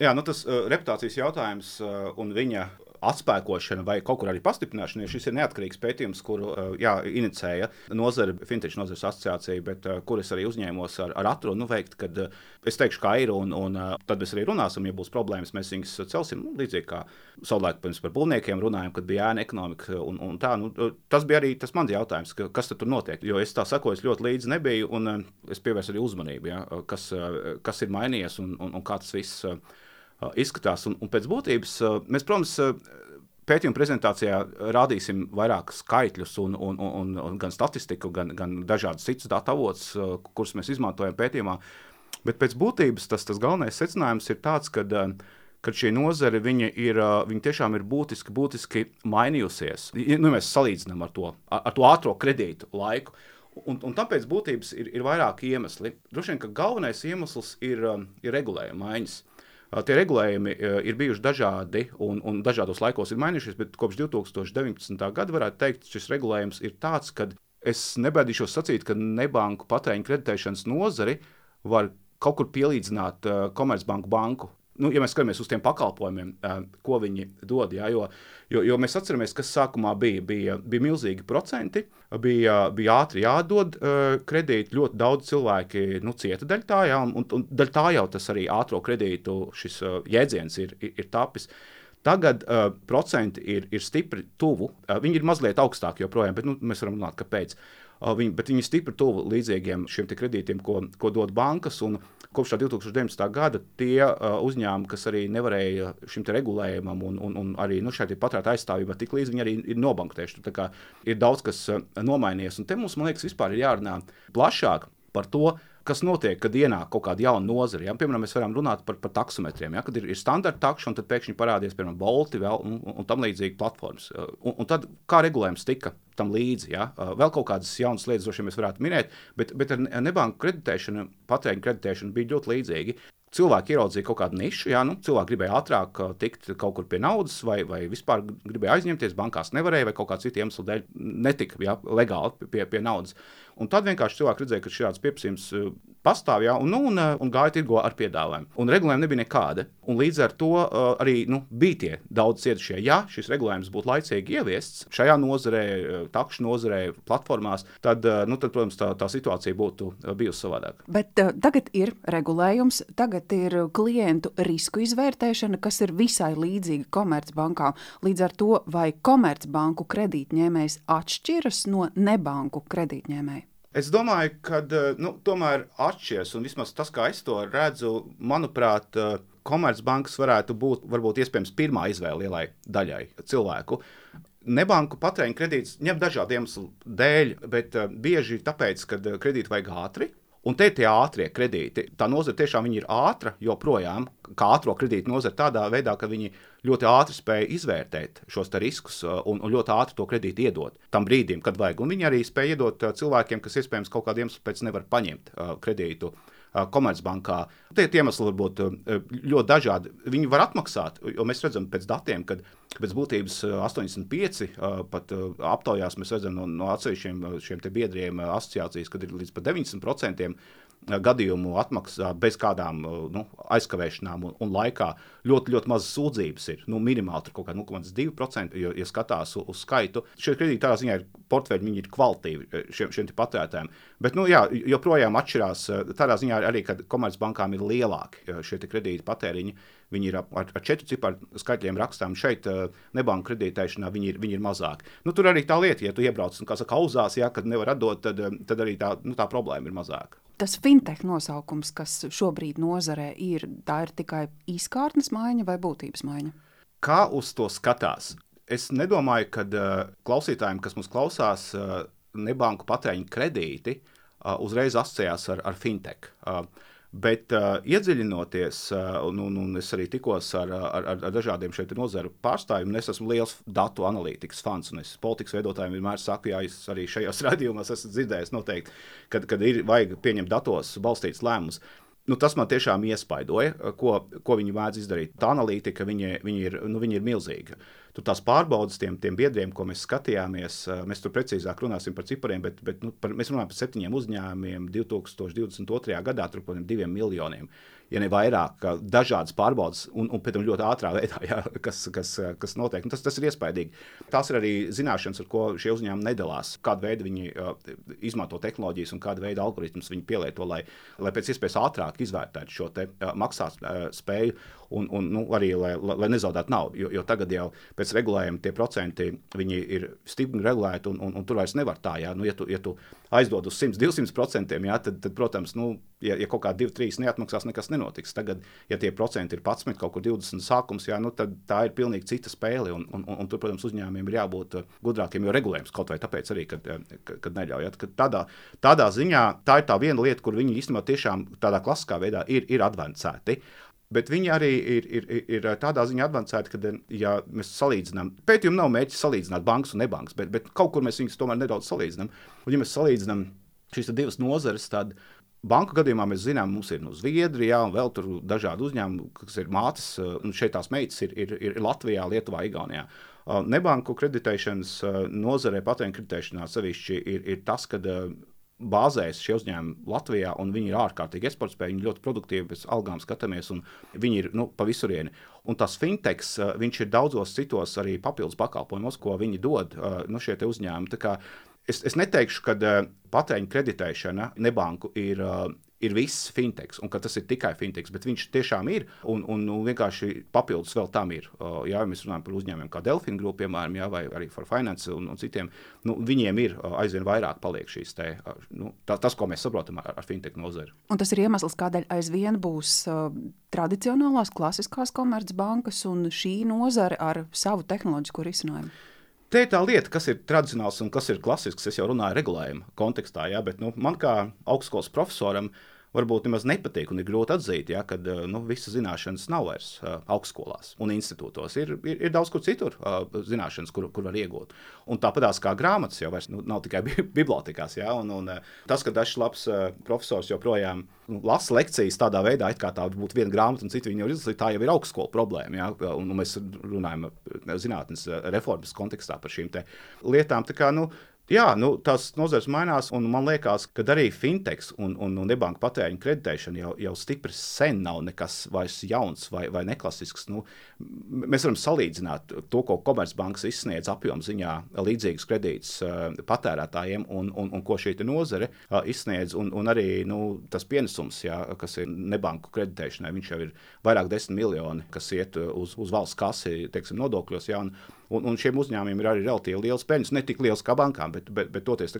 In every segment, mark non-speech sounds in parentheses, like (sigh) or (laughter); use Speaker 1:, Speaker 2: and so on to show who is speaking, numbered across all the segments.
Speaker 1: Jā, nu tas uh, reputācijas jautājums uh, un viņa atspēkošana vai kaut kur arī pastiprināšana, jo šis ir neatkarīgs pētījums, kuru jā, inicēja nozare, Fintech nozares asociācija, bet kur es arī uzņēmos ar, ar atrunu nu, veikt, kad es teikšu, kā ir, un, un tad mēs arī runāsim, ja būs problēmas, mēs viņus celsim. Nu, līdzīgi kā savulaik pirms par būvniekiem runājām, kad bija ēna ekonomika. Un, un tā, nu, tas bija arī tas mans jautājums, ka, kas tur notiek. Jo es tā sakoju, es ļoti līdzi nebiju, un es pievērsu arī uzmanību, ja, kas, kas ir mainījies un, un, un kā tas viss izskatās. Un, un pēc būtības mēs, protams, pētījuma prezentācijā rādīsim vairāk skaitļus, un, un, un, un gan statistiku, gan, gan dažādas citas datu avotus, kurus mēs izmantojam pētījumā. Bet pēc būtības tas, tas galvenais secinājums ir tāds, ka, ka šī nozare ir, viņa tiešām ir būtiski, būtiski mainījusies. Nu, mēs salīdzinām ar to, ar to ātrā kredītu laiku. Un, un tāpēc būtības ir, ir vairāki iemesli. Droši vien, ka galvenais iemesls ir, ir regulējuma maiņas. Tie regulējumi ir bijuši dažādi un, un dažādos laikos ir mainījušies, bet kopš 2019. gada varētu teikt, šis regulējums ir tāds, ka es nebaidīšos sacīt, ka nebanku patēriņa kreditēšanas nozari var kaut kur pielīdzināt Komercbanku banku nu, ja mēs skatāmies uz tiem pakalpojumiem, ko viņi dod, jā, jo, jo, jo mēs atceramies, kas sākumā bija. Bija, bija milzīgi procenti, bija, bija ātri jādod kredīti. Ļoti daudz cilvēki nu, cieta daļā tā, jā, un, un daļā tā jau tas arī ātrā kredītu šis jēdziens ir, ir, ir tapis. Tagad uh, procenti ir, ir stipri tuvu. Uh, viņi ir mazliet augstāki joprojām, bet nu, mēs varam runāt, kāpēc. Uh, viņi, bet viņi ir stipri tuvu līdzīgiem šiem kredītiem, ko, ko dod bankas. Kopš 2019. gada tie uzņēmumi, kas arī nevarēja šim regulējumam un, un, un arī nu, šai patērētāju aizstāvībai tik līdzi, viņi arī ir nobanktējuši. Ir daudz kas nomainījies. Un te mums, man liekas, vispār ir jārunā plašāk par to, kas notiek, kad ienāk kaut kāda jauna nozara. Ja? Piemēram, mēs varam runāt par, par taksometriem, ja? kad ir, ir standarta takša, un tad pēkšņi parādās, piemēram, Bolti vēl, un, un, tam līdzīgi platformas. Un, un tad kā regulējums tika tam līdzi. Ja? Vēl kaut kādas jaunas lietas, droši vien mēs varētu minēt, bet, bet ar nebanku kreditēšanu, patēriņu kreditēšanu bija ļoti līdzīgi. Cilvēki ieraudzīja kaut kādu nišu, jā, nu, cilvēki gribēja ātrāk tikt kaut kur pie naudas, vai, vai vispār gribēja aizņemties, bankās nevarēja, vai kaut kāda cita iemesla dēļ netika jā, legāli pie, pie naudas. Un tad vienkārši cilvēki redzēja, ka šāds pieprasījums uh, pastāv, jā, un, nu, un, uh, un gāja tirgo ar piedāvājumu. Un regulējumi nebija nekāda. Un līdz ar to uh, arī nu, bija tie daudz cietušie. Ja šis regulējums būtu laicīgi ieviests šajā nozarē, uh, takšu nozarē, platformās, tad, uh, nu, tad protams, tā, tā situācija būtu bijusi savādāka.
Speaker 2: Bet uh, tagad ir regulējums, tagad ir klientu risku izvērtēšana, kas ir visai līdzīga komercbankām. Līdz ar to, vai komercbanku kredītņēmējs atšķiras no nebanku kredītņēmēja?
Speaker 1: Es domāju, ka eh, nu, tomēr atšķiras, un vismaz tas, kā es to redzu, manuprāt, eh, Komercbankas varētu būt varbūt iespējams pirmā izvēle lielai daļai cilvēku. Nebanku patēriņa kredītus ņem dažādu iemeslu dēļ, bet uh, bieži tāpēc, ka kredīti vajag ātri. Un te tie ātrie kredīti. Tā nozara tiešām ir ātra, joprojām, kā ātrā kredīta nozara, tādā veidā, ka viņi ļoti ātri spēja izvērtēt šos riskus uh, un, un ļoti ātri to kredītu iedot tam brīdim, kad vajag. Un viņi arī spēja iedot uh, cilvēkiem, kas iespējams kaut kādiem iemesliem pēc nevar paņemt uh, kredītu. Komercbankā. Tie iemesli var būt ļoti dažādi. Viņi var atmaksāt, jo mēs redzam pēc datiem, ka pēc būtības 85 pat aptaujās mēs redzam no, no atsevišķiem šiem biedriem asociācijas, kad ir līdz pat 90% gadījumu atmaksā bez kādām nu, aizkavēšanām un, un laikā. Ļoti, ļoti maz sūdzības ir. Nu, minimāli tur kaut kāda 0,2%, jo, ja skatās uz, uz skaitu. Šie kredīti tādā ziņā ir portfeļi, viņi ir kvalitīvi šiem, šiem patērētājiem. Bet, nu, jā, joprojām atšķirās tādā ziņā arī, ka komercbankām ir lielāki šie kredīti patēriņi. Viņi ir ar, ar četru ciparu skaitļiem rakstām. Šeit, nebanku kreditēšanā, viņi ir, viņi ir mazāki. Nu, tur arī tā lieta, ja tu iebrauc un, kā saka, auzās, ja, kad nevar atdot, tad, tad arī tā, nu, tā problēma ir mazāka
Speaker 2: tas fintech nosaukums, kas šobrīd nozarē ir, tā ir tikai izkārtnes maiņa vai būtības maiņa?
Speaker 1: Kā uz to skatās? Es nedomāju, ka uh, klausītājiem, kas mums klausās, uh, nebanku patēriņa kredīti uh, uzreiz asociējās ar, ar fintech. Uh, Bet uh, iedziļinoties, uh, un, un, un es arī tikos ar, ar, ar dažādiem šeit nozaru pārstāvjiem, es esmu liels datu analītikas fans, es politikas veidotājiem vienmēr saku, ja es arī šajos (laughs) radījumos esmu dzirdējis noteikti, kad, kad ir vajag pieņemt datos balstīts lēmumus. Nu, tas man tiešām iespaidoja, ko, ko viņi mēdz izdarīt. Tā analītika viņi, viņi ir, nu, viņi ir milzīga. Tur tās pārbaudas tiem, tiem biedriem, ko mēs skatījāmies, mēs tur precīzāk runāsim par cipariem, bet, bet nu, par, mēs runājam par septiņiem uzņēmumiem 2022. gadā, tur par diviem miljoniem ja ne vairāk, dažādas pārbaudas, un, un pēc tam ļoti ātrā veidā, jā, kas, kas, kas notiek. Un tas, tas ir iespaidīgi. Tās ir arī zināšanas, ar ko šie uzņēmumi nedalās. Kādu veidu viņi uh, izmanto tehnoloģijas un kādu veidu algoritmus viņi pielieto, lai, lai pēc iespējas ātrāk izvērtētu šo te, uh, maksāt uh, spēju un, un nu, arī lai, lai, lai nezaudētu naudu. Jo, jo tagad jau pēc regulējuma tie procenti ir stipri regulēti, un, un, un tur vairs nevar tā. Jā. Nu, ja, tu, ja tu aizdod uz 100, 200 procentiem, tad, tad, protams, nu, ja, ja kaut kādi 2, 3 neatmaksās, nekas nenotiks. Tagad, ja tie procenti ir 11, kaut kur 20 sākums, jā, nu, tad tā ir pilnīgi cita spēle. Un, un, un, un tur, protams, uzņēmumiem ir jābūt uh, gudrākiem, jo regulējums kaut vai tāpēc arī, kad, uh, kad, kad neļauj. Kad tādā, tādā ziņā tā ir tā viena lieta, kur viņi īstenībā tiešām tādā klasiskā veidā ir, ir advancēti. Bet viņi arī ir, ir, ir tādā ziņā avansēti, ka, ja mēs salīdzinām, pētījumam nav mērķis salīdzināt bankas un nebankas, bet, bet kaut kur mēs viņus tomēr nedaudz salīdzinām. Un, ja mēs salīdzinām šīs divas nozares, tad banku gadījumā mēs zinām, mums ir no Zviedrijā un vēl tur dažādi uzņēmumi, kas ir mātes, un šeit tās meitas ir, ir, ir Latvijā, Lietuvā, Igaunijā. Nebanku kreditēšanas nozarē, patēriņa kreditēšanā sevišķi ir, ir tas, ka bāzējas šie uzņēmumi Latvijā, un viņi ir ārkārtīgi eksportspējīgi, viņi ļoti produktīvi, pēc algām skatāmies, un viņi ir nu, pa visurieni. Un tas fintechs, eh, viņš ir daudzos citos arī papildus pakalpojumos, ko viņi dod eh, nu, šie uzņēmumi. Es, es neteikšu, ka uh, patēriņa kreditēšana nebanku ir, ir viss fintechs, un ka tas ir tikai fintechs, bet viņš tiešām ir. Un, un, un vienkārši papildus vēl tam ir. Jā, ja mēs runājam par uzņēmumiem kā Delfina Group, piemēram, jā, vai arī For Finance un, un citiem. Nu, viņiem ir aizvien vairāk paliek šīs te, nu, tā, tas, ko mēs saprotam ar, ar fintech nozari.
Speaker 2: Un tas ir iemesls, kādēļ aizvien būs uh, tradicionālās, klasiskās komercbankas un šī nozare ar savu tehnoloģisko risinājumu.
Speaker 1: Te ir tā lieta, kas ir tradicionāls un kas ir klasisks. Es jau runāju regulējuma kontekstā, jā, bet nu, man kā augstskolas profesoram uh, varbūt nemaz nepatīk un ir grūti atzīt, ja, ka eh, nu, visas zināšanas nav vairs uh, augstskolās un institūtos. Ir, ir, ir daudz kur citur uh, zināšanas, kur, kur var iegūt. Un tāpatās kā grāmatas jau vairs, nu, nav tikai bibliotekās. Ja, un, un, tas, ka dažs labs profesors joprojām nu, lasa lekcijas tādā veidā, kā tā būtu viena grāmata un cita viņa jau ir izlasīta, tā jau ir augstskola problēma. Ja, un, un mēs runājam zinātnes reformas kontekstā par šīm lietām. Tā kā, nu, Jā, nu, tās nozares mainās, un man liekas, ka arī fintechs un, un, un nebanka patēriņa kreditēšana jau, jau stipri sen nav nekas vairs jauns vai, vai neklasisks. Nu, mēs varam salīdzināt to, ko Komercbanks izsniedz apjomu ziņā līdzīgus kredītus uh, patērētājiem, un, un, un ko šī nozare uh, izsniedz. Un, un arī nu, tas pienesums, jā, kas ir nebanku kreditēšanai, viņš jau ir vairāk desmit miljoni, kas iet uz, uz valsts kasi, teiksim, nodokļos. Jā, un, Un, un šiem uzņēmumiem ir arī relatīvi liels peļņas, ne tik liels kā bankām, bet, bet, bet toties,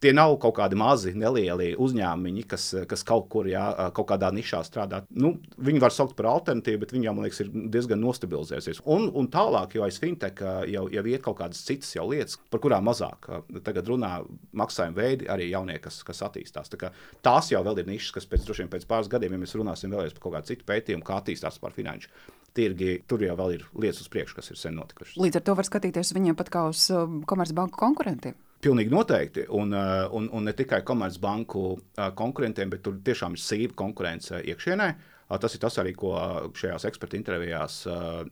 Speaker 1: tie nav kaut kādi mazi, nelieli uzņēmumi, kas, kas kaut kur jā, kaut kādā nišā strādā. Nu, viņi var saukt par alternatīvu, bet viņiem, man liekas, ir diezgan nostabilizējusies. Un, un tālāk, jo aiz fintech jau, jau iet kaut kādas citas lietas, par kurām mazāk tagad runā maksājuma veidi, arī jaunie, kas, kas attīstās. Tā tās jau ir nišas, kas pēc, pēc pāris gadiem, ja mēs runāsim vēlreiz par kaut kādu citu pētījumu, kā attīstās par finanšu tirgi, tur jau ir lietas uz priekšu, kas ir sen notikušas.
Speaker 2: Līdz ar to var skatīties viņiem pat kā uz uh, komercbanku konkurentiem.
Speaker 1: Pilnīgi noteikti. Un, uh, un, un ne tikai komercbanku uh, konkurentiem, bet tur tiešām ir sīva konkurence iekšienē. Tas ir tas arī, ko šajās eksperta intervijās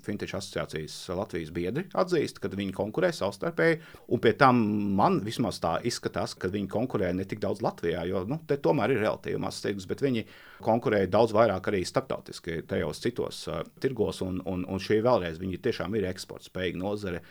Speaker 1: Fintech asociācijas Latvijas biedri atzīst, kad viņi konkurē savstarpēji. Un pie tam man vismaz tā izskatās, ka viņi konkurē ne tik daudz Latvijā, jo nu, te tomēr ir relatīvi mazs tirgus, bet viņi konkurē daudz vairāk arī starptautiski tajos citos uh, tirgos. Un, un, un šī vēlreiz viņi tiešām ir eksporta spējīga nozare.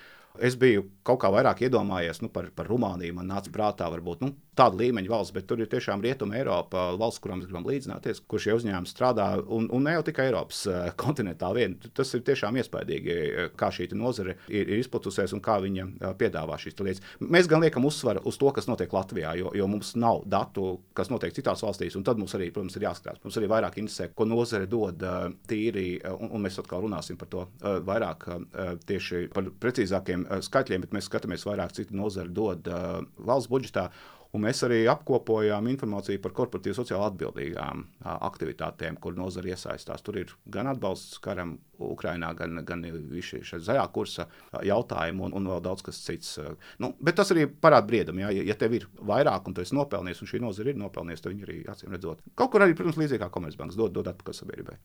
Speaker 1: Es biju kaut kā vairāk iedomājies nu, par, par Rumāniju. Man nāca prātā, varbūt nu, tāda līmeņa valsts, bet tur ir tiešām Rietuma Eiropa, valsts, kurām mēs gribam līdzināties, kur šie uzņēmumi strādā. Un, un ne jau tikai Eiropas uh, (laughs) kontinentā vien. Tas ir tiešām iespaidīgi, eh, kā šī nozare ir, ir izplatusies un kā viņa uh, piedāvā šīs lietas. Mēs gan liekam uzsvaru uz to, kas notiek Latvijā, jo, jo mums nav datu, kas notiek citās valstīs. Tad mums arī, protams, ir jāskatās. Mums arī vairāk interesē, ko nozare dod uh, tīri, uh, un, un mēs atkal runāsim par to uh, vairāk uh, tieši par precīzākiem uh, skaitļiem, bet mēs skatāmies vairāk, cik nozare dod uh, valsts budžetā. Un mēs arī apkopojām informāciju par korporatīvu sociāli atbildīgām aktivitātēm, kur nozara iesaistās. Tur ir gan atbalsts karam Ukrainā, gan, gan visi šie zaļā kursa jautājumi un, un vēl daudz kas cits. Nu, bet tas arī parāda briedumu, ja, ja tev ir vairāk un tu esi nopelnījis, un šī nozara ir nopelnījusi, tad viņi arī acīm redzot. Kaut kur arī, protams, līdzīgi kā Komercbanks dod, dod atpakaļ sabiedrībai.